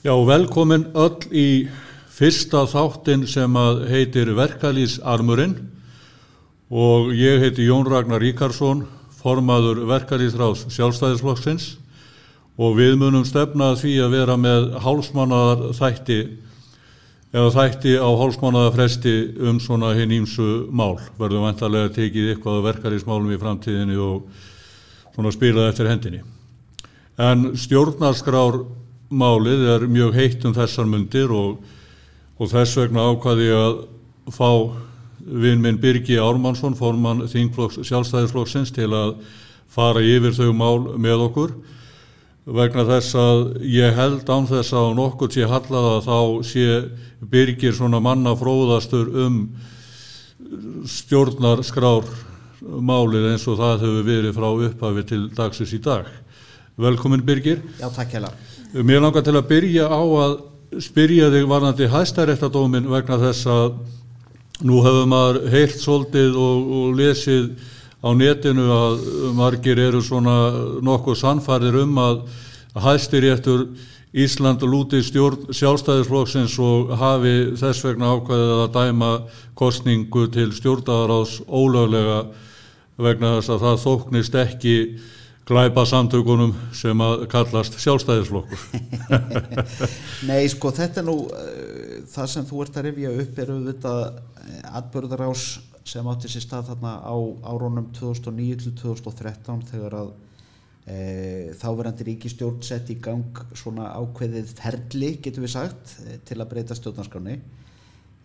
Já, velkomin öll í fyrsta þáttin sem að heitir Verkalýsarmurinn og ég heiti Jón Ragnar Ríkarsson, formaður Verkalýsráðs sjálfstæðisflokksins og við munum stefna því að vera með hálsmannaðar þætti eða þætti á hálsmannaðar fresti um svona hinn ímsu mál. Verðum vantarlega tekið eitthvað verkalýsmálum í framtíðinni og svona spilað eftir hendinni. En stjórnarskrár málið er mjög heitt um þessar myndir og, og þess vegna ákvaði að fá vinn minn Birgi Ármannsson, formann Þingflokks sjálfstæðisflokksins til að fara yfir þau mál með okkur vegna þess að ég held án þess að nokkur sé hallaða þá sé Birgir svona manna fróðastur um stjórnar skrár málið eins og það hefur verið frá upphafi til dagsins í dag. Velkomin Birgir. Já, takk hella. Mér langar til að byrja á að spyrja þig varnandi hæstaréttadómin vegna þess að nú hefur maður heilt svolítið og, og lesið á netinu að margir eru svona nokkuð sannfærir um að hæstiréttur Ísland lúti stjórn sjálfstæðisflokksins og hafi þess vegna ákvæðið að dæma kostningu til stjórndagarás ólöglega vegna þess að það þóknist ekki glæpa samtökunum sem að kallast sjálfstæðisflokkur. Nei, sko, þetta er nú uh, það sem þú ert að rifja upp er auðvitað uh, atbörðarás sem átti sér stað þarna á árónum 2009 til 2013 þegar að uh, þáverandi ríkistjórn sett í gang svona ákveðið ferli, getur við sagt, til að breyta stjórnarskráni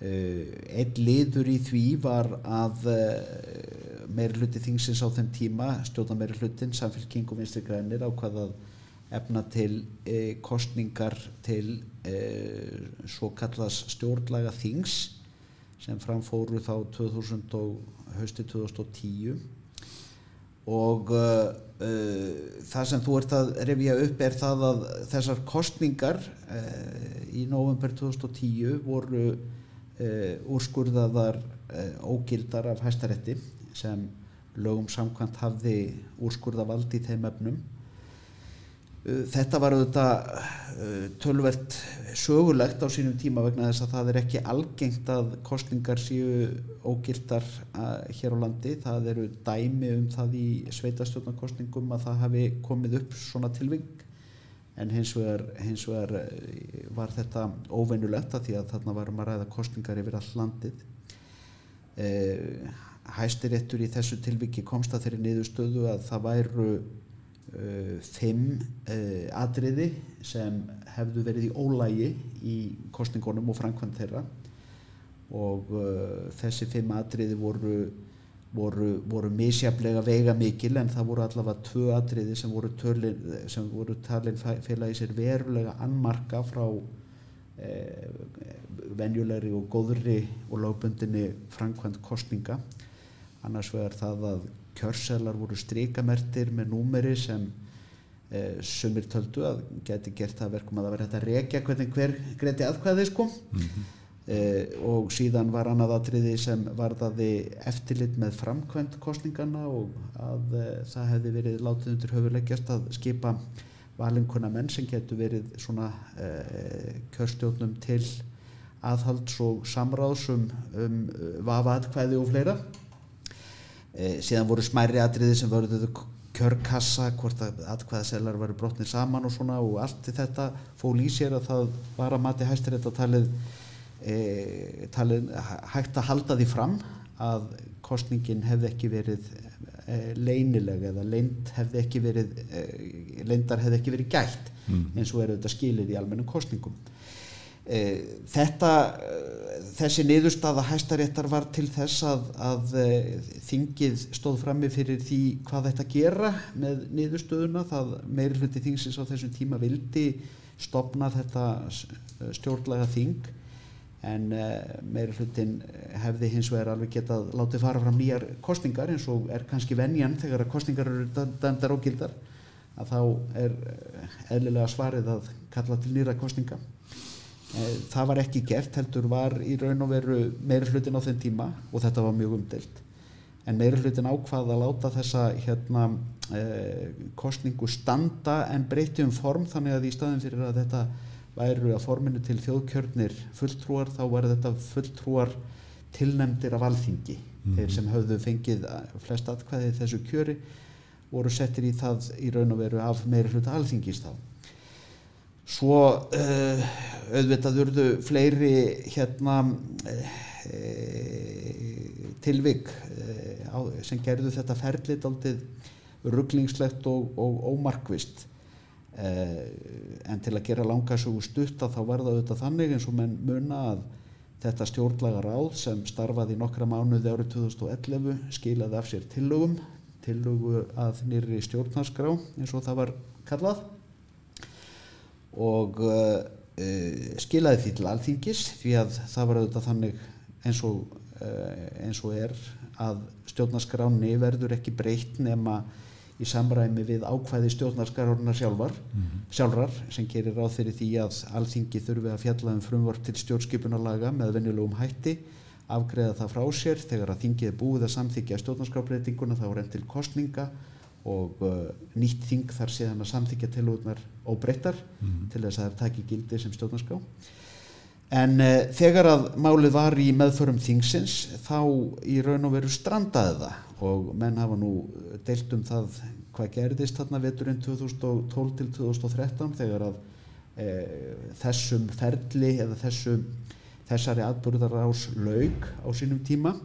einn liður í því var að meiri hluti þingsins á þeim tíma stjórna meiri hlutin, samfélking og vinstri grænir ákvaðað efna til e, kostningar til e, svo kallas stjórnlaga þings sem framfóru þá 2000 og hösti 2010 og uh, það sem þú ert að revja upp er það að þessar kostningar í november 2010 voru úrskurðaðar ógildar af hæstaretti sem lögum samkvæmt hafði úrskurða valdi í þeim efnum. Uh, þetta var auðvitað tölvert sögulegt á sínum tíma vegna þess að það er ekki algengt að kostningar séu ógildar hér á landi. Það eru dæmi um það í sveitastjórnarkostningum að það hafi komið upp svona tilving en hins vegar, hins vegar var þetta óveinulegt að því að þarna varum að ræða kostningar yfir all landið. Hæstiréttur í þessu tilviki komst að þeirri niðurstöðu að það væru uh, fimm uh, atriði sem hefðu verið í ólægi í kostningunum og framkvæmt þeirra og þessi fimm atriði voru, voru, voru misjaflega veiga mikil en það voru allavega tvö atriði sem voru, tölin, sem voru talin félag í sér verulega annmarka frá venjulegri og góðri og lögbundinni framkvæmt kostninga annars vegar það að kjörselar voru stríkamertir með númeri sem eh, sumir töldu að geti gert það verkum að það verði hægt að rekja hvernig hver greiti aðkvæði sko mm -hmm. Eh, og síðan var annað atriði sem varðaði eftirlit með framkvæmt kostningana og að eh, það hefði verið látið undir höfuleggjast að skipa valinkona menn sem getur verið svona eh, kjörstjónum til aðhalds og samráðs um, um vafa aðkvæði og fleira. Síðan voru smæri atriði sem voruðu kjörkassa hvort að atkvæðasellar varu brotnið saman og svona og allt þetta fól í sér að það var að mati hæstir þetta talið, e, talið hægt að halda því fram að kostningin hefði ekki verið e, leynileg eða leynd hefði ekki verið e, leyndar hefði ekki verið gætt mm. eins og eru þetta skilir í almennum kostningum e, þetta þessi niðurstaða hæstaréttar var til þess að, að þingið stóð frammi fyrir því hvað þetta gera með niðurstöðuna það meiri hluti þingsins á þessum tíma vildi stopna þetta stjórnlega þing en meiri hlutin hefði hins vegar alveg getað látið fara fram nýjar kostningar eins og er kannski venjan þegar að kostningar eru dæmdar og gildar að þá er eðlilega svarið að kalla til nýra kostninga Eh, það var ekki gert heldur var í raun og veru meiri hlutin á þenn tíma og þetta var mjög umdelt en meiri hlutin ákvaða að láta þessa hérna, eh, kostningu standa en breyti um form þannig að í staðin fyrir að þetta væru að forminu til þjóðkjörnir fulltrúar þá var þetta fulltrúar tilnemdir af alþingi. Mm. þeir sem höfðu fengið flest atkvæði þessu kjöri voru settir í það í raun og veru af meiri hluta alþingis þá. Svo uh, auðvitað urðu fleiri hérna uh, tilvik uh, sem gerðu þetta ferlit aldrei rugglingslegt og, og ómarkvist en til að gera langa svo stutta þá var það auðvitað þannig eins og menn muna að þetta stjórnlaga ráð sem starfaði nokkra mánuði árið 2011 skilaði af sér tillögum tillögu að nýri stjórnarskrá eins og það var kallað. Og uh, skilaði því til alþingis því að það var auðvitað þannig eins og, uh, eins og er að stjórnarskráni verður ekki breytt nema í samræmi við ákvæði stjórnarskrána sjálfar mm -hmm. sjálfrar sem gerir ráð fyrir því að alþingi þurfi að fjalla um frumvort til stjórnskipunarlaga með venjulegum hætti afgreða það frá sér þegar að þingið er búið að samþykja stjórnarskrábreytinguna þá er enn til kostninga og uh, nýtt þing þar séðan að samþykja tilúðnar óbreyttar mm -hmm. til þess að það taki gildi sem stjórnarská en uh, þegar að málið var í meðförum þingsins þá í raun og veru strandaði það. Og menn hafa nú deilt um það hvað gerðist þarna veturinn 2012 til 2013 þegar að uh, þessum ferli eða þessum þessari atbúrðar ás laug á sínum tíma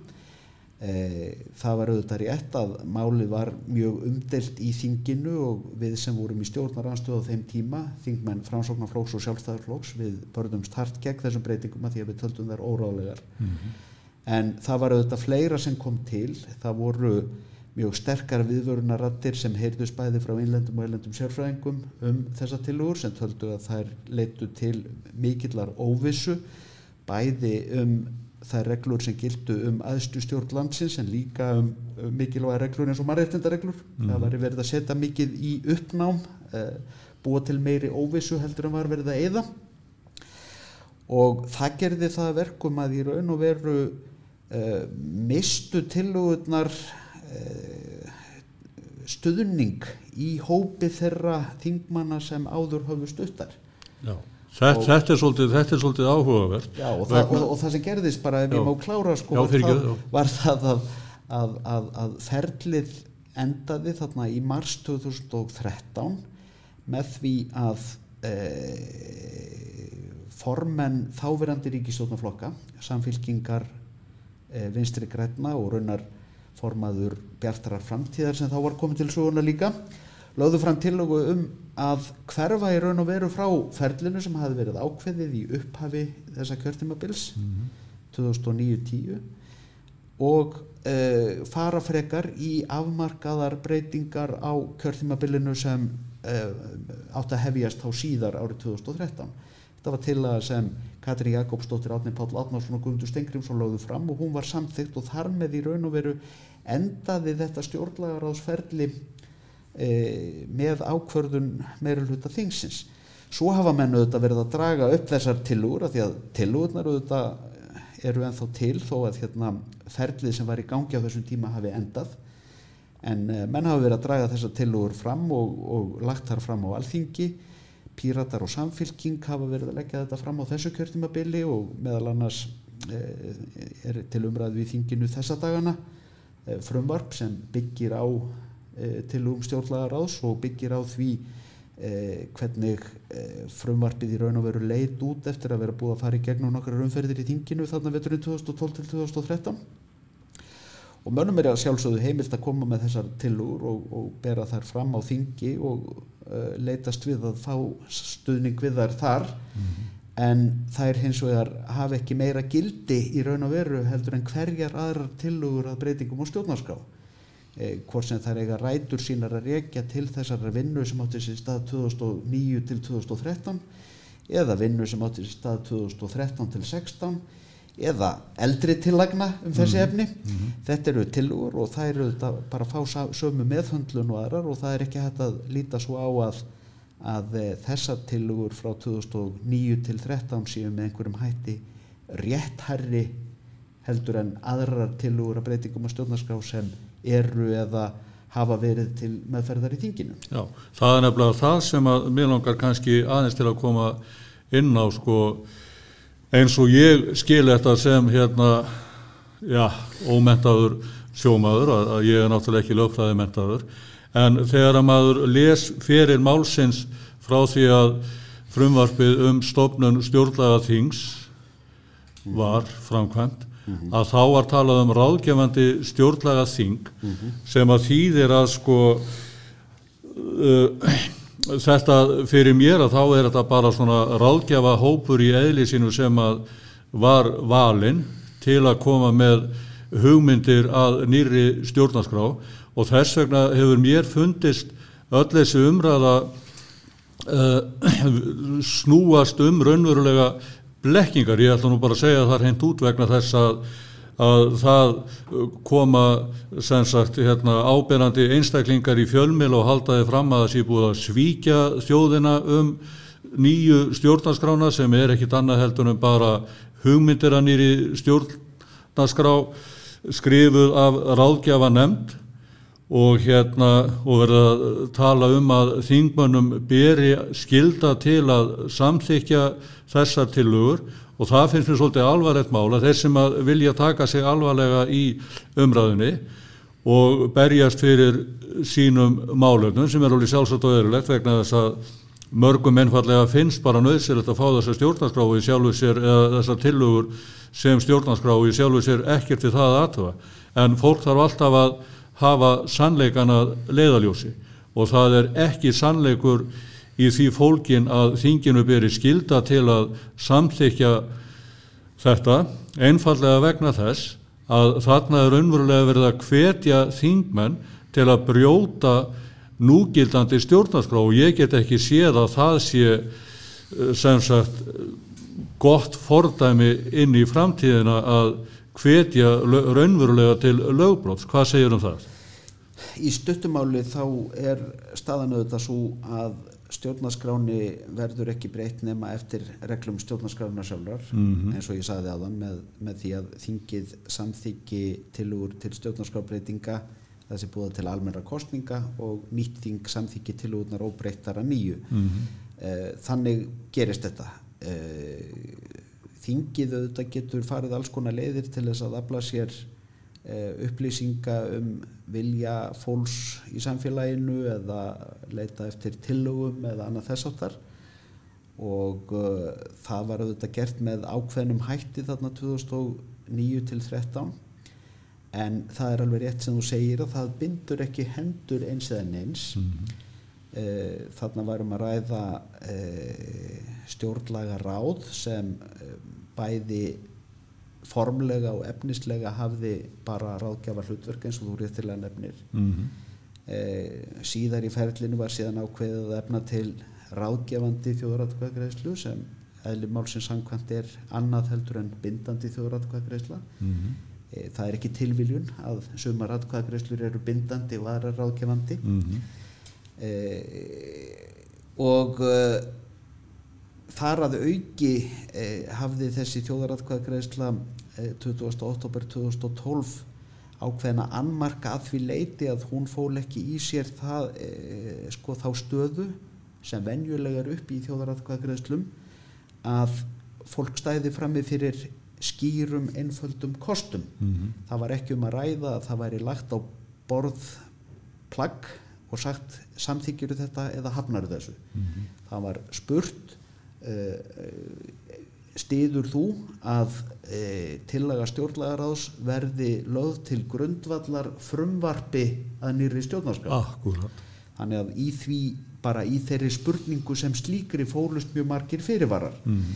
það var auðvitað rétt að máli var mjög umdelt í þinginu og við sem vorum í stjórnaranstöðu á þeim tíma, þingmenn framsóknarflóks og sjálfstæðarflóks við börðumst hart gegn þessum breytingum að því að við töldum þær óráðlegar mm -hmm. en það var auðvitað fleira sem kom til það voru mjög sterkar viðvörunarattir sem heyrðus bæði frá innlendum og innlendum sérfræðingum um þessa tilugur sem töldu að þær leitu til mikillar óvissu bæði um þær reglur sem gildu um aðstu stjórn landsins en líka um, um mikilvæga reglur eins og mannreittindareglur mm. það var verið að setja mikið í uppnám uh, búa til meiri óvissu heldur en var verið að eða og það gerði það verkum að í raun og veru uh, mistu tilugurnar uh, stuðning í hópi þeirra þingmanna sem áður höfu stuttar Já Þetta, þetta, er svolítið, þetta er svolítið áhugavert já, og, það, og, og það sem gerðist bara ef já. ég má klára sko, já, fyrir, það, var það að, að, að, að ferlið endaði þarna í mars 2013 með því að e, formenn þáverandi ríkistjónaflokka samfélkingar e, vinstri græna og raunar formaður Bjartarar framtíðar sem þá var komið til söguna líka lögðu fram tillögu um að hverfa í raun og veru frá ferlinu sem hafi verið ákveðið í upphafi þessa kjörtimabils mm -hmm. 2009-10 og uh, fara frekar í afmarkaðar breytingar á kjörtimabilinu sem uh, átt að hefjast á síðar árið 2013 þetta var til að sem Katri Jakobsdóttir, Átni Páll Átnarsson og Guðmundur Stengrimsson lögðu fram og hún var samþygt og þar með í raun og veru endaði þetta stjórnlagaráðsferli e, með ákvörðun meira hluta þingsins. Svo hafa menn auðvitað verið að draga upp þessar tilúr að því að tilúrnar auðvitað eru enþá til þó að hérna, ferlið sem var í gangi á þessum tíma hafi endað. En e, menn hafa verið að draga þessar tilúr fram og, og lagt þar fram á alþingi. Píratar og samfylking hafa verið að leggja þetta fram á þessu kjörtímabili og meðal annars e, er til umræðu í þinginu þessa dagana e, frumvarp sem byggir á til um stjórnlagaráðs og byggir á því eh, hvernig eh, frumvarpið í raun og veru leit út eftir að vera búið að fara í gegnum nokkrar umferðir í þinginu þarna veturinn 2012 til 2013 og mönnum er að sjálfsögðu heimilt að koma með þessar tilúr og, og bera þær fram á þingi og uh, leitast við að fá stuðning við þær þar. Mm -hmm. en þær hins vegar hafa ekki meira gildi í raun og veru heldur en hverjar aðrar tilúr að breytingum á stjórnarskrá Eh, hvort sem er eiga rætur sínar að rekja til þessara vinnu sem átti sér stað 2009 til 2013 eða vinnu sem átti sér stað 2013 til 2016 eða eldri tillagna um þessi mm -hmm. efni mm -hmm. þetta eru tilugur og það eru bara að fá sömu meðhundlun og aðrar og það er ekki hægt að líta svo á að, að e, þessar tilugur frá 2009 til 2013 séu með einhverjum hætti réttherri heldur en aðrar tilugur að breytingum að stjórnarskrá sem eru eða hafa verið til meðferðar í þinginu. Já, það er nefnilega það sem að mér langar kannski aðeins til að koma inn á sko eins og ég skil þetta sem hérna já, ómentaður sjómaður að, að ég er náttúrulega ekki lögfræði mentaður en þegar að maður les fyrir málsins frá því að frumvarpið um stofnun stjórnlega þings var framkvæmt að þá var talað um ráðgefandi stjórnlega þing sem að þýðir að sko uh, þetta fyrir mér að þá er þetta bara svona ráðgjafa hópur í eðli sínu sem að var valinn til að koma með hugmyndir að nýri stjórnarskrá. Og þess vegna hefur mér fundist öll þessi umræða uh, snúast um raunverulega blekkingar, ég ætla nú bara að segja það hreint út vegna þess að, að það koma sem sagt hérna, ábyrrandi einstaklingar í fjölmil og haldaði fram að það sé búið að svíkja þjóðina um nýju stjórnarskrána sem er ekkit annað heldur en bara hugmyndir að nýri stjórnarskrá skrifuð af ráðgjafa nefnd og hérna og verða að tala um að þingmönnum beri skilda til að samþykja þessar tilugur og það finnst mér svolítið alvarlegt mál að þeir sem vilja taka sig alvarlega í umræðinni og berjast fyrir sínum málöfnum sem er alveg sjálfsagt og öðrulegt vegna þess að mörgum einfallega finnst bara nöðsilegt að fá þessar stjórnarskrái sjálfu sér eða þessar tilugur sem stjórnarskrái sjálfu sér ekkert við það aðtöfa en fólk þarf alltaf að hafa sannleikana leiðaljósi og það er ekki sannleikur í því fólkin að þinginu beri skilda til að samþykja þetta einfallega vegna þess að þarna er raunverulega verið að hvetja þingmenn til að brjóta núgildandi stjórnarskrá. Og ég get ekki séð að það sé sem sagt gott fordæmi inn í framtíðina að hvetja raunverulega til lögbróts. Hvað segir um það? Í stuttumáli þá er staðan auðvitað svo að stjórnarskráni verður ekki breytt nema eftir reglum stjórnarskrána sjálfar mm -hmm. eins og ég sagði aðan með, með því að þingið samþyggi tilugur til stjórnarskrábreytinga þessi búið til almenna kostninga og nýtt þing samþyggi tilugurnar óbreyttara nýju. Mm -hmm. Þannig gerist þetta. Þingið auðvitað getur farið alls konar leiðir til þess að afla sér upplýsinga um vilja fólks í samfélaginu eða leita eftir tillögum eða annað þess áttar og uh, það var auðvitað gert með ákveðnum hætti þarna 2009 til 2013 en það er alveg rétt sem þú segir að það bindur ekki hendur eins eða neins. Mm -hmm. Uh, þarna varum að ræða uh, stjórnlaga ráð sem bæði formlega og efnislega hafði bara ráðgjafa hlutverk eins og þú réttilega nefnir mm -hmm. e, síðar í ferlinu var síðan ákveðið að efna til ráðgefandi þjóðratkvæðgreðslu sem eðli málsins samkvæmt er annað heldur en bindandi þjóðratkvæðgreðsla mm -hmm. e, það er ekki tilviljun að sumar ratkvæðgreðslur eru bindandi og aðra ráðgefandi mm -hmm. E, og þar að auki eh, hafði þessi þjóðaratkvæðagreðsla eh, 20. oktober 2012 ákveðina annmarka að því leiti að hún fól ekki í sér það, eh, sko, þá stöðu sem venjulegar upp í þjóðaratkvæðagreðslum að fólk stæði frammi fyrir skýrum einföldum kostum. Mm -hmm. Það var ekki um að ræða að það væri lagt á borð plagg og sagt samþykjuru þetta eða hafnar þessu. Mm -hmm. Það var spurt stýður þú að e, tillaga stjórnlagaráðs verði lögð til grundvallar frumvarpi að nýri stjórnarskraf Akkurat. þannig að í því bara í þeirri spurningu sem slíkri fólust mjög margir fyrirvarar mm.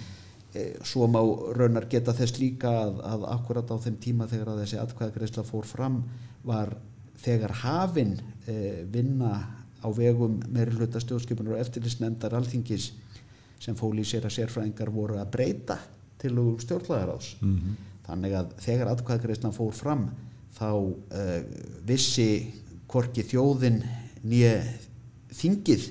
e, svo má raunar geta þess líka að, að akkurat á þeim tíma þegar að þessi atkvæðagreysla fór fram var þegar hafinn e, vinna á vegum meiri hluta stjórnskipunar og eftirlisnendar alþingis sem fól í sér að sérfræðingar voru að breyta til um stjórnlagaráðs mm -hmm. þannig að þegar atkvæðagreyslan fór fram þá uh, vissi korki þjóðin nýja þingið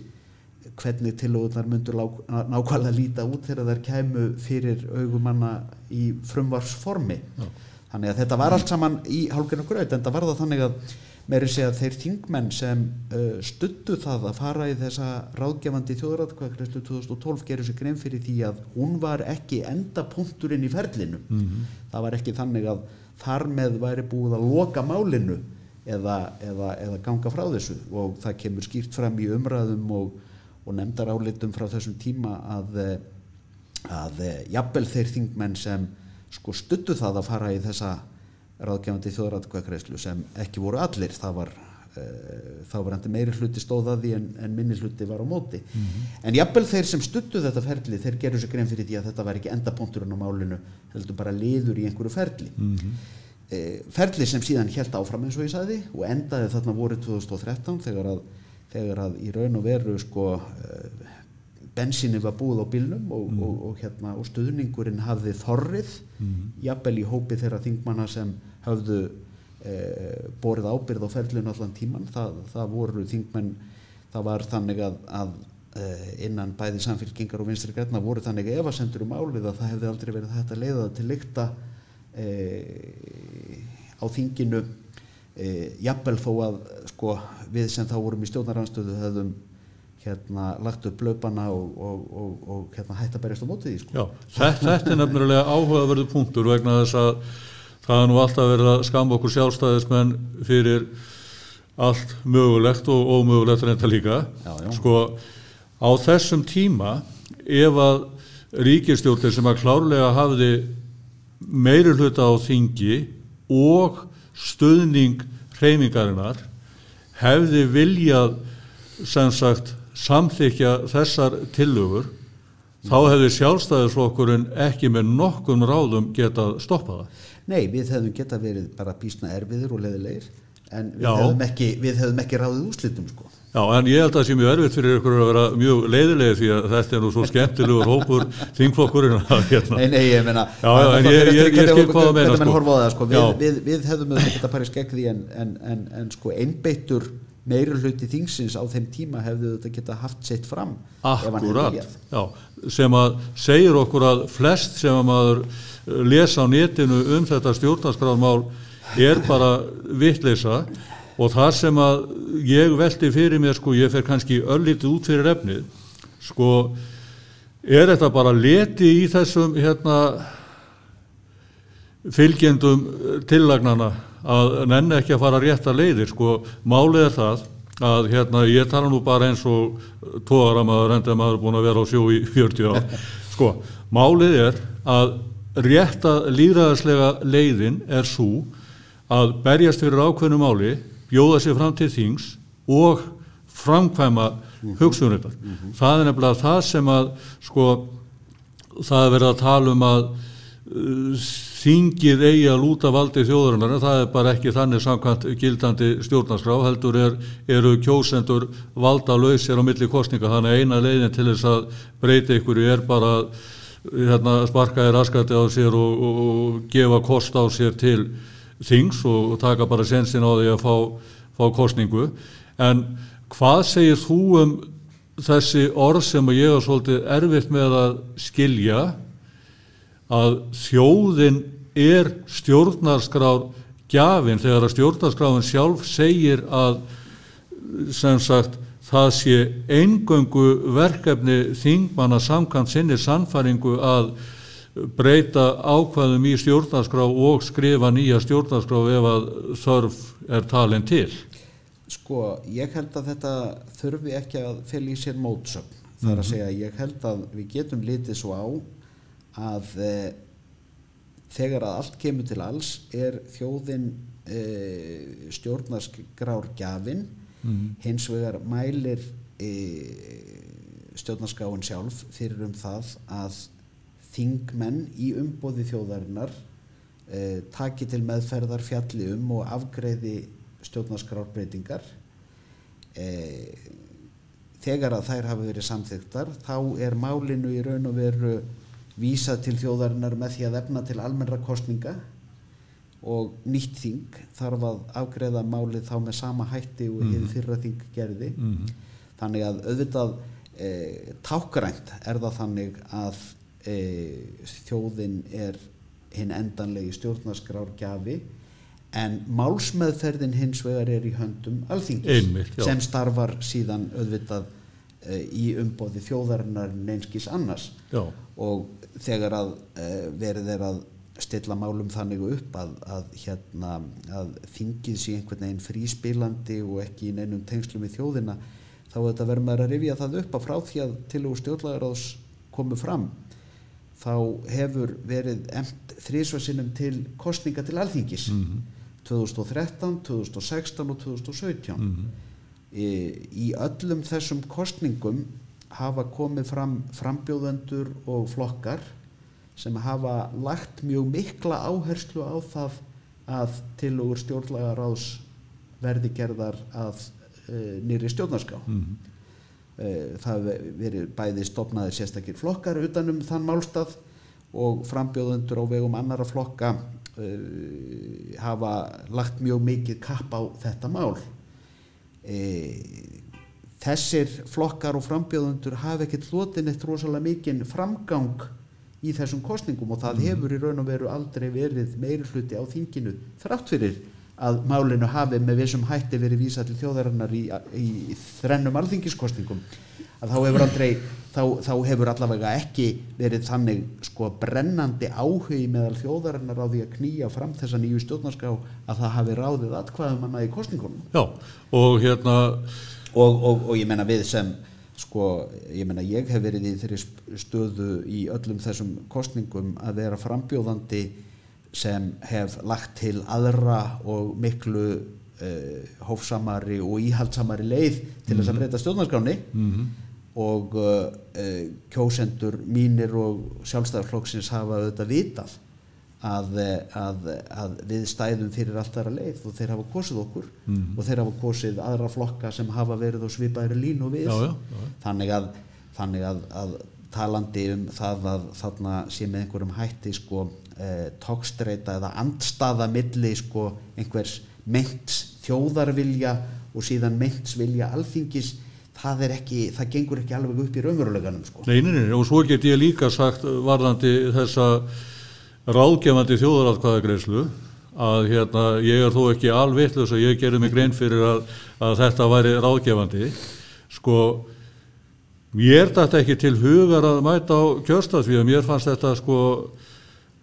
hvernig tilóðunar myndur nákvæmlega líta út þegar þær kæmu fyrir augumanna í frumvarsformi Já. þannig að þetta var allt saman í hálfgerðinu gröð en það var það þannig að meiri segja að þeir þingmenn sem uh, stuttu það að fara í þessa ráðgefandi þjóðratkvæðgreðslu 2012 gerur sér grein fyrir því að hún var ekki endapunkturinn í ferlinu Mhm. það var ekki þannig að þar með væri búið að loka málinu eða, eða, eða ganga frá þessu og það kemur skýrt fram í umræðum og, og nefndar álitum frá þessum tíma að að eh, jafnvel þeir þingmenn sem sko stuttu það að fara í þessa ráðgefandi þjóðratkvæðgreðslu sem ekki voru allir. Það var uh, þá var endi meiri hluti stóðaði en, en minni hluti var á móti. En jafnvel þeir sem stuttu þetta ferli þeir gerur sér grein fyrir því að þetta var ekki endapunkturinn á málinu heldur bara liður í einhverju ferli. Mm ferli sem síðan held áfram eins og ég sagði og endaði þarna voru 2013 þegar að, þegar að í raun og veru sko uh, bensinni var búið á bílnum og, og, og, hérna, og stuðningurinn hafði þorrið jafnvel í hópi þeirra þingmanna sem hafðu eh, borið ábyrð á ferlinu allan tíman það, það voru þingmenn það var þannig að, að eh, innan bæði samfélkingar og vinstri græna voru þannig efasendur um álið að það hefði aldrei verið þetta leiða til lykta eh, á þinginu eh, jafnvel þó að sko, við sem þá vorum í stjórnaranstöðu hefðum hérna lagt upp löpana og, og, og, og hérna hætt að berjast á mótið því sko. Já, þetta, þetta er nefnilega áhugaverðu punktur vegna þess að það er nú alltaf verið að skamba okkur sjálfstæðismenn fyrir allt mögulegt og ómögulegt reynda líka. Já, já. Sko, á þessum tíma, ef að ríkistjórnir sem að klárlega hafði meiri hluta á þingi og stuðning hreyfingarinnar hefði viljað sem sagt samþykja þessar tillögur þá hefði sjálfstæðisflokkurinn ekki með nokkun ráðum getað stoppað það. Nei, við hefðum geta verið bara bísna erfiðir og leðilegir en við hefðum, ekki, við hefðum ekki ráðið úrslitum sko. Já, en ég held að það sé mjög erfitt fyrir ykkur að vera mjög leiðilegi því að þetta er nú svo skemmtilegur hópur þingflokkurinn að hérna. Nei, nei, ég meina Já, já, en ég- ég- ég skil hvað Hvernig menn sko. horfa á það, sko við, við, við hefðum auðvitað geta parið skegg því en, en, en, en sko einbeittur meiri hluti þingsins á þeim tíma hefðu þetta geta haft sitt fram Akkurat, já, sem að segir okkur að flest sem að maður lesa á netinu um þetta stjórnarskrármál er bara vittleisa og það sem að ég velti fyrir mér sko, ég fer kannski öllítið út fyrir efnið, sko er þetta bara leti í þessum hérna fylgjendum tillagnana að nenni ekki að fara rétta leiðir sko, málið er það að hérna, ég tala nú bara eins og tógaramaður enda maður búin að vera á sjó í 40 ár sko, málið er að rétta líðræðislega leiðin er svo að berjast fyrir ákveðnu máli bjóða sér fram til þings og framkvæma hugsunriðar. Það er nefnilega það sem að sko það er verið að tala um að uh, þingið eigi að lúta valdi þjóðurinnar en það er bara ekki þannig samkvæmt gildandi stjórnarskrá heldur er, eru kjósendur valda lausir á milli kostninga þannig að eina leiðin til þess að breyta ykkur er bara að, hérna, sparka í raskati á sér og, og, og gefa kost á sér til þings og, og taka bara sensin á því að fá, fá kostningu en hvað segir þú um þessi orð sem ég er svolítið erfitt með að skilja að þjóðin er stjórnarskrár gjafin þegar að stjórnarskráin sjálf segir að sem sagt það sé eingöngu verkefni þingmanna samkvæmt sinni sannfæringu að breyta ákvæðum í stjórnarskrá og skrifa nýja stjórnarskrá ef að þörf er talin til. Sko, ég held að þetta þurfi ekki að fylgja í sér mótsögn. Það er að segja, ég held að við getum litið svo á að e, þegar að allt kemur til alls er þjóðin e, stjórnarskrár gjafin, hins vegar mælir e, stjórnarskráin sjálf fyrir um það að þingmenn í umbóði þjóðarinnar e, taki til meðferðar fjalli um og afgreiði stjórnarskrárbreytingar. E, þegar að þær hafa verið samþyktar þá er málinu í raun og veru vísað til þjóðarinnar með því að efna til almennra kostninga og nýtt þing þarf að afgreiða málið þá með sama hætti og hefur fyrra þing gerði. Þannig að auðvitað e, tákgrænt er það þannig að e, þjóðin er hinn endanlegi stjórnarskrárgjafi en málsmeðferðin hins vegar er í höndum alþingis Einmitt, sem starfar síðan auðvitað uh, í umbóði þjóðarinnar neinskis annars. Já, og þegar að uh, verið er að stilla málum þannig upp að, að, hérna, að þingið sé einhvern veginn fríspilandi og ekki í neinum tengslum í þjóðina þá þetta verður maður að rifja það upp að frá því að til og stjórnlagaráðs komu fram þá hefur verið emt þrísvarsinnum til kostninga til alþingis. 2013, 2016 og 2017 í, í öllum þessum kostningum hafa komið fram frambjóðendur og flokkar sem hafa lagt mjög mikla áherslu á það að tilugur stjórnlagaráðs verði gerðar að uh, nýri stjórnarská mhm, uh, það hefur verið bæði stopnaði sérstakir flokkar utanum þann málstað og frambjóðendur á vegum annara flokka uh, hafa lagt mjög mikið kapp á þetta mál. Þessir flokkar og frambjóðendur hafa ekkert hlotin eitt rosalega mikinn framgang í þessum kostningum og það hefur í raun og veru aldrei verið meiri hluti á þinginu þrátt fyrir að málinu hafi með vissum hætti verið vísa til þjóðarinnar í, í þrennum alþingiskostningum að þá hefur aldrei þá, þá hefur allavega ekki verið þannig sko brennandi áhugi meðal þjóðarinnar á því að knýja fram þessa nýju stjórnarská að það hafi ráðið atkvæðum hana í kostningunum já, og hérna og, og, og ég menna við sem sko, ég menna ég hef verið í þeirri stöðu í öllum þessum kostningum að vera frambjóðandi sem hef lagt til aðra og miklu uh, hófsamari og íhaldsamari leið til þess að breyta stjórnarskráni mhm, og uh, kjósendur mínir og sjálfstæðarflokksins hafa auðvitað vitað að, eh, að, að við stæðum fyrir allt aðra leið og þeir hafa kosið okkur Mhm. og þeir hafa kosið aðra flokka sem hafa verið á svipaðri línu við. Já, já, þannig að, þannig að, að talandi um það að þarna sé með einhverjum hætti sko eh, tókstreita eða andstaða milli sko einhvers meints þjóðarvilja og síðan meints vilja alþingis það er ekki, það gengur ekki alveg upp í raunveruleganum sko. Nei, nei, nei, og svo get ég líka sagt varðandi þessa ráðgefandi þjóðaratkvæðagreyslu að hérna, ég er þó ekki alvitlaus að ég gerði mig grein fyrir að, að þetta væri ráðgefandi. Sko mér dætti ekki til hugar að mæta á kjörstað því að mér fannst þetta sko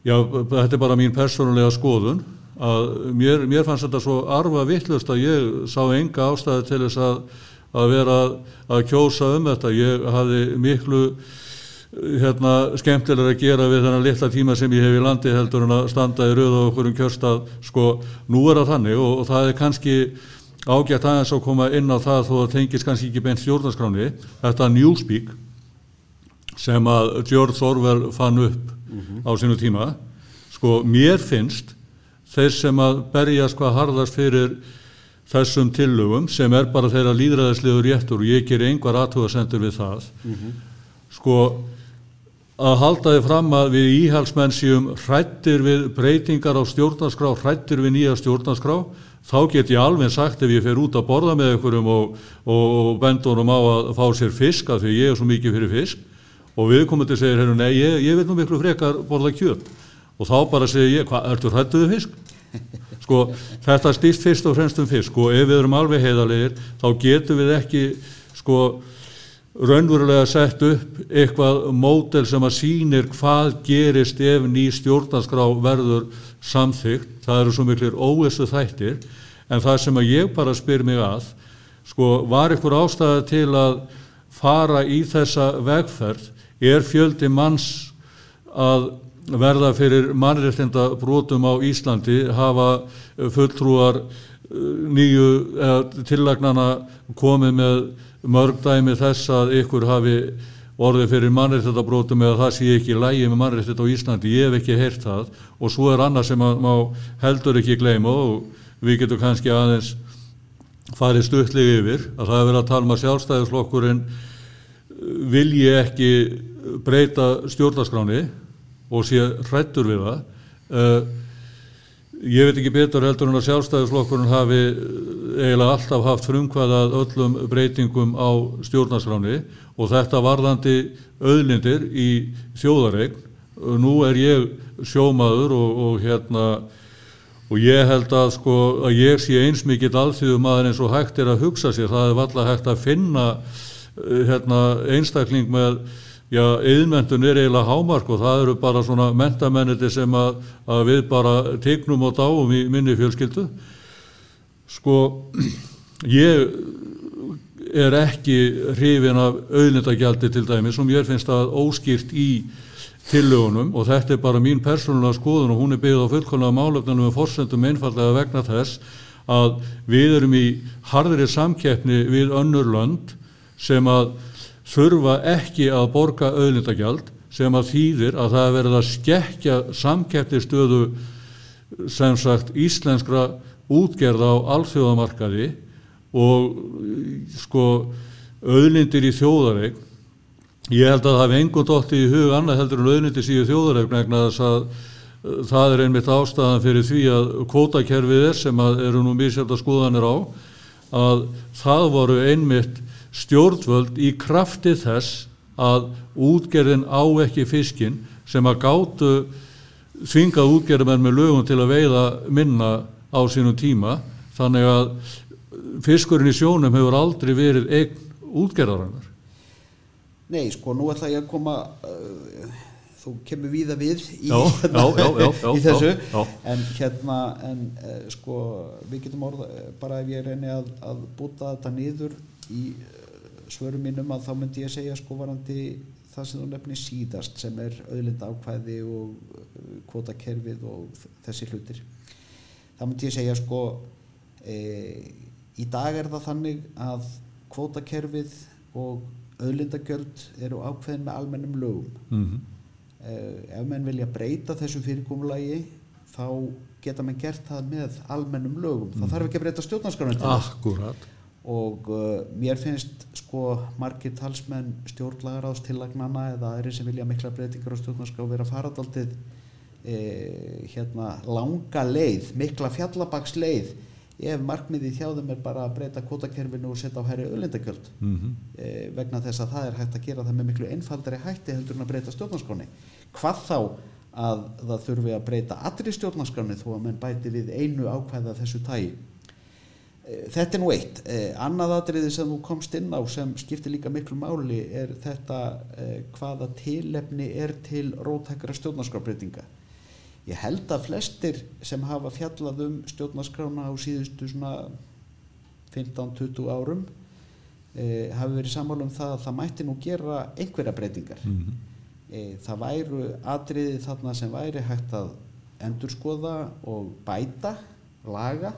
já, þetta er bara mín persónulega skoðun að mér, mér fannst þetta svo arfa vittlust að ég sá enga ástæði til þess að, að vera að kjósa um þetta. Ég hafði miklu hérna skemmtilega að gera við þennan litla tíma sem ég hef í landi heldur en að standa í rauða okkur um kjörstað sko nú er það þannig og, og það er kannski ágætt aðeins að koma inn á það þó að tengis kannski ekki beint stjórnarskráni þetta Newspeak sem að George Orwell fann upp á sínu tíma sko mér finnst þeir sem að berjast hvað harðast fyrir þessum tillögum sem er bara þeirra líðræðislegur réttur og ég ger einhver aðtúðasendur við það sko að halda þið fram að við íhalsmenn séum hrættir við breytingar á stjórnarskrá, hrættir við nýja stjórnarskrá, þá get ég alveg sagt ef ég fer út að borða með einhverjum og, og, bendunum á að fá sér fisk að því ég er svo mikið fyrir fisk og viðkomandi segir hérna, nei, ég, ég vil nú miklu frekar borða kjöt og þá bara segir ég, hvað, ertu hrættuð við fisk? Sko, þetta stýst fyrst og fremst um fisk og ef við erum alveg heiðalegir þá getum við ekki, sko, raunverulega sett upp eitthvað mótel sem að sýnir hvað gerist ef ný stjórnarskrá verður samþygt, það eru svo miklir óessu þættir, en það sem að ég bara spyr mig að, sko, var ykkur ástæða til að fara í þessa vegferð, er fjöldi manns að verða fyrir mannréttinda brotum á Íslandi, hafa fulltrúar eh, nýju tillagnana komið með mörg dæmi þess að ykkur hafi orðið fyrir mannréttindabrótum eða það sé ekki lægi með mannréttind á Íslandi, ég hef ekki heyrt það. Og svo er annað sem að má heldur ekki gleyma og við getum kannski aðeins farið stuttlega yfir að það er verið að tala um að sjálfstæðisflokkurinn vilji ekki breyta stjórnarskráni og sé hrættur við það. Uh, ég veit ekki betur heldur en að sjálfstæðisflokkurinn hafi eiginlega alltaf haft frumkvæðað öllum breytingum á stjórnarskráni og þetta varðandi auðlindir í þjóðareign. Nú er ég sjómaður og, og hérna og ég held að sko að ég sé eins mikill alþjóðum aðeins eins og hægt er að hugsa sér, það er valla hægt að finna uh, hérna, einstakling með já, yðmendun er eiginlega hámark og það eru bara svona mentamenniti sem að, að við bara tegnum og dáum í minni fjölskyldu sko ég er ekki hrifin af auðlindagjaldi til dæmi sem ég finnst að óskýrt í tillögunum og þetta er bara mín persónulega skoðun og hún er byggð á fullkonlega málöfnum með fórsendum einfallega vegna þess að við erum í harðri samkeppni við önnur lönd sem að þurfa ekki að borga auðlindagjald sem að þýðir að það verður að skekja samkeppnistöðu sem sagt íslenskra útgerða á alþjóðamarkaði og sko auðlindir í þjóðareign. Ég held að það hefði engun dótt í hug annað heldur en auðniti síðu þjóðaregn egna þess að uh, það er einmitt ástæðan fyrir því að kvótakerfið er sem eru nú sérta skoðanir á að það voru einmitt stjórnvöld í krafti þess að útgerðin á ekki fiskin sem að gáttu þvingað útgerðumenn með lögum til að veiða minna á sínum tíma þannig að fiskurinn í sjónum hefur aldrei verið eign útgerðarannar Nei, sko, nú ætla ég að koma uh, þú kemur víða við í, já, hérna, já, já, í þessu. en hérna en, uh, sko, við getum orða bara ef ég reyni að, að búta þetta niður í uh, svörum mínum að þá myndi ég segja sko varandi það sem þú nefnir síðast sem er auðlinda ákvæði og uh, kvotakerfið og þessi hlutir þá myndi ég segja sko e, í dag er það þannig að kvotakerfið og auðlindagjöld eru ákveðin með almennum lögum mm -hmm. uh, ef menn vilja breyta þessu fyrirkomulagi þá geta menn gert það með almennum lögum, mm mhm. þarf ekki að breyta þess og uh, mér finnst sko margir talsmenn stjórnlagaráðstillagnana eða aðri sem vilja mikla breytingar á stjórnarskrá vera faradaldið eh, hérna langa leið, mikla fjallabags leið ef markmiðið hjá þeim er bara að breyta kvotakerfinu og setja á hæri öllindagjöld mm -hmm. e, vegna þess að það er hægt að gera það með miklu einfaldari hætti heldur en að breyta stjórnarskráni hvað þá að það þurfi að breyta allri stjórnarskráni þó að menn bæti við einu ákvæða þessu tægi e, þetta er nú eitt. E, annað atriði sem þú komst inn á sem skiptir líka miklu máli er þetta e, hvaða tilefni er til rótækra stjórnarskrábreytinga ég held að flestir sem hafa fjallað um stjórnarskrána á síðustu svona 15-20 árum e, hafi verið sammála um það að það mætti nú gera einhverja breytingar. Mm -hmm. e, það væru atriði þarna sem væri hægt að endurskoða og bæta laga.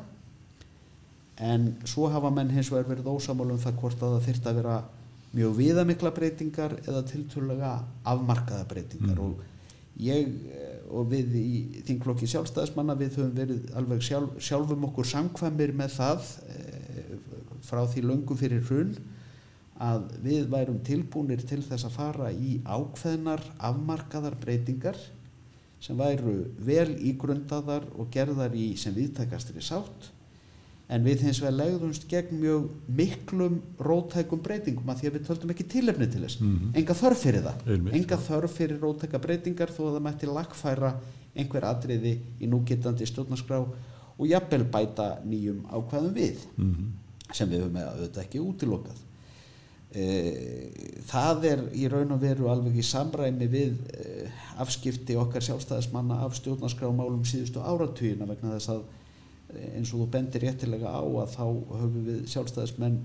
En svo hafa menn hins vegar verið ósamála um það hvort að það þurft að vera mjög viðamikla breytingar eða tilturlega afmarkaða breytingar. Mm og ég og við í þingflokki sjálfstæðismanna við höfum verið alveg sjálf, sjálfum okkur samkvæmir með það e, frá því löngum fyrir hrun að við værum tilbúinir til þess að fara í ákveðnar afmarkaðar breytingar sem væru vel ígrundaðar og gerðar í sem viðtækastri sátt en við hins vegar legðumst gegn mjög miklum rótækum breytingum að því að við töldum ekki tilefni til þess mm -hmm. enga þörf fyrir það Einmitt. enga þörf fyrir rótæka breytingar þó að það mætti lagfæra einhver atriði í núgittandi stjórnarskrá og jafnvel bæta nýjum ákvæðum við mm -hmm. sem við höfum auðvitað ekki útilokað e, það er í raun og veru alveg í samræmi við e, afskipti okkar sjálfstæðismanna af stjórnarskrámálum síðustu áratugina vegna þess að eins og þú bendir réttilega á að þá höfum við sjálfstæðismenn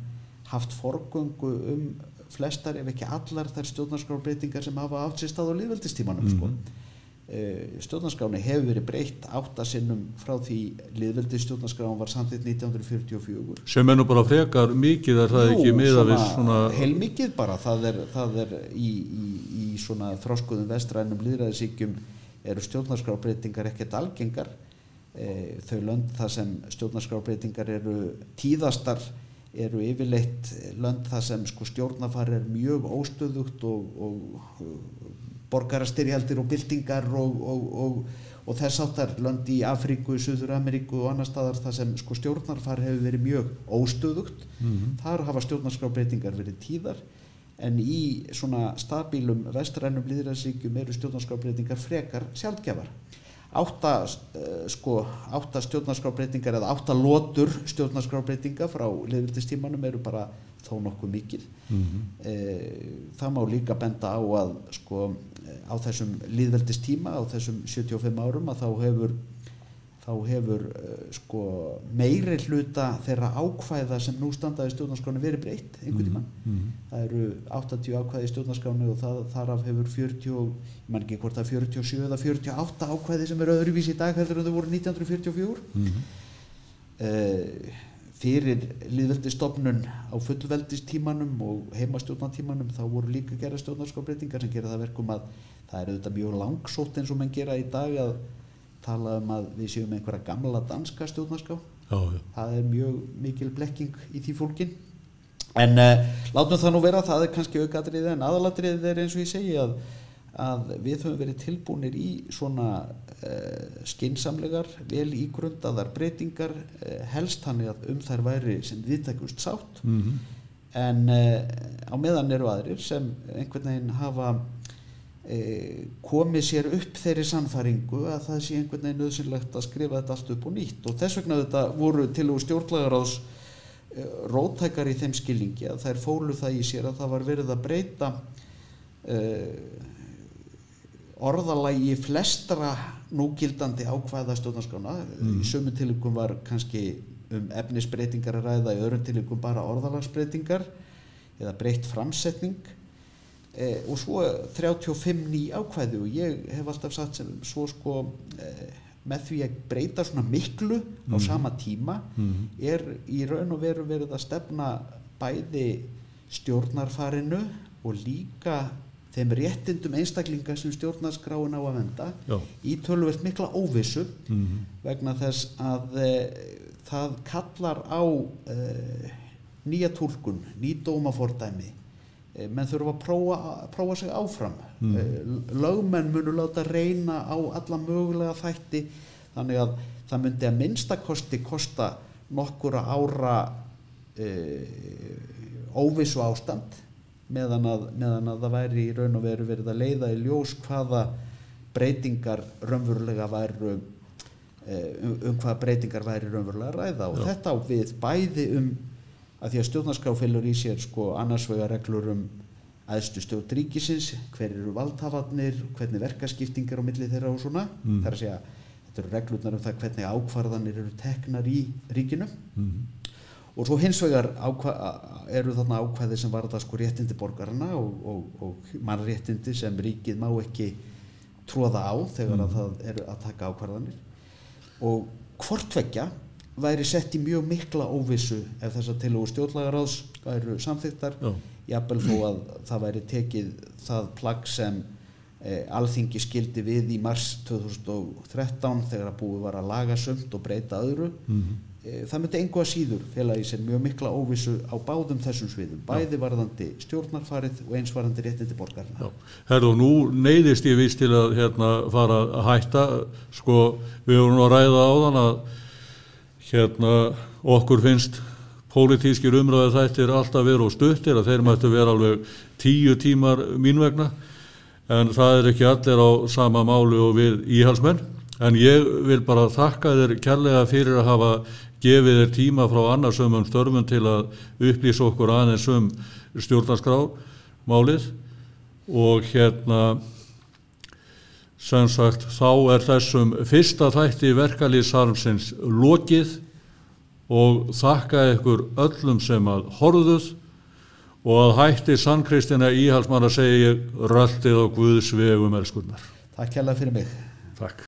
haft forgöngu um flestar ef ekki allar þær stjórnarskrárbreytingar sem hafa átt sér stað á liðveldistímanum mm -hmm. sko. e, stjórnarskráni hefur verið breytt áttasinnum frá því liðveldistjórnarskráni var samþitt 1944 sem nú bara frekar mikið er það Jú, ekki miða við svona heil mikið bara það er, það er í, í, í svona þróskuðum vestrænum liðræðisíkjum eru stjórnarskrárbreytingar ekkert algengar þau lönd þar sem stjórnarskrábreytingar eru tíðastar eru yfirleitt lönd þar sem sko, stjórnafar er mjög óstöðugt og, og, og borgarastyrjaldir og byltingar og, og þess áttar lönd í Afríku, Suður Ameríku og annar staðar þar sem sko, stjórnarfar hefur verið mjög óstöðugt mm -hmm. þar hafa stjórnarskrábreytingar verið tíðar en í svona stabílum vestrænum líðræðsíkjum eru stjórnarskrábreytingar frekar sjálfgjafar átta, uh, sko, átta stjórnarskrábreytingar eða átta lotur stjórnarskrábreytinga frá liðvildistímanum eru bara þó nokkuð mikið mm -hmm. það má líka benda á að sko, á þessum liðveldistíma á þessum 75 árum að þá hefur þá hefur uh, sko, meiri hluta þeirra ákvæða sem nú standaði stjórnarskráni verið breytt einhvern tíman. Mm -hmm. Það eru 80 ákvæði í stjórnarskráni og það, þaraf hefur 40, ég man ekki hvort er 47 eða 48 ákvæði sem eru öðruvísi í dag heldur en þau voru 1944. Mm -hmm. uh, fyrir liðveldistofnun á fullveldistímanum og heimastjórnartímanum þá voru líka gera stjórnarskrábreytingar sem gera það verkum að það er auðvitað mjög langsótt eins og mann gera í dag að tala um að við séum einhverja gamla danska stjórnarská það er mjög mikil blekking í því fólkin en uh, látum það nú vera það er kannski aukaðrið en aðalatrið er eins og ég segi að, að við höfum verið tilbúinir í svona uh, skinsamlegar vel ígrundaðar breytingar uh, helst hann að um þær væri sem viðtækust sátt. Mm -hmm. en á meðan eru aðrir sem einhvern veginn hafa komið sér upp þeirri samfæringu að það sé einhvern veginn nöðsynlegt að skrifa þetta allt upp og nýtt. Og þess vegna þetta voru til og stjórnlegar ás e, rótækar í þeim skilningi að þær fólu það í sér að það var verið að breyta e, orðalagi flestra núgildandi ákvæða stjórnarskrána mm. í sömu tilíkum var kannski um efnisbreytingar að ræða í öðrum tilíkum bara orðalagsbreytingar eða breytt framsetning eh, og svo 35 ný ákvæði og ég hef alltaf sagt sem svo sko eh, með því að breyta svona miklu á mm. sama tíma mm. er í raun og veru verið að stefna bæði stjórnarfarinu og líka þeim réttindum einstaklinga sem stjórnarskráin á að venda Já. í tölvöld mikla óvissu mm. vegna þess að e, það kallar á e, nýja tólkun, ný dómafordæmi Eh, menn þurfa að prófa, prófa sig áfram mm. Eh, lögmenn munu láta reyna á alla mögulega þætti þannig að það myndi að minnstakosti kosta nokkura ára e, óvissu ástand meðan að, meðan að það væri í raun og veru verið að leiða í ljós hvaða breytingar raunverulega væru um, um hvaða breytingar væri raunverulega að ræða og Já. þetta á við bæði um að því að stjórnarskrá fylgur í sér sko annars vega reglur um aðstu stjórn ríkisins, hver eru valdhafarnir, hvernig verkaskiptingar á milli þeirra og svona, mm. þar að segja þetta eru reglurnar um það hvernig ákvarðanir eru teknar í ríkinu mm. og svo hins vegar eru þarna ákvæði sem varða sko réttindi borgarna og, og, og mannréttindi sem ríkið má ekki tróða á þegar mm. að það eru að taka ákvarðanir og hvortveggja væri sett í mjög mikla óvissu ef þess að til og stjórnlagaráðs væru samþýttar jafnvel þó að það væri tekið það plagg sem e, alþingi skildi við í mars 2013 þegar að búið var að laga sömt og breyta öðru. Mm -hmm. e, það myndi einhvað síður félagi sem mjög mikla óvissu á báðum þessum sviðum bæði varðandi stjórnarfarið og eins varðandi réttindi borgarna Herðu, nú neyðist ég vist til að hérna, fara að hætta. Sko, við vorum að ræða á þann að hérna okkur finnst pólitískir umræðu þættir alltaf veru og stuttir að þeir mættu vera alveg tíu tímar mín vegna en það er ekki allir á sama málu og við íhalsmenn en ég vil bara þakka þér kærlega fyrir að hafa gefið þér tíma frá annarsömmum störfum til að upplýsa okkur aðeins um stjórnarskrá málið og hérna sem sagt þá er þessum fyrsta þætti verkalýsarmsins lokið og þakka ykkur öllum sem að horfðuð og að hætti sannkristina íhalsmann að segja röldið á Guðs vegum elskurnar. Takk kjærlega fyrir mig. Takk.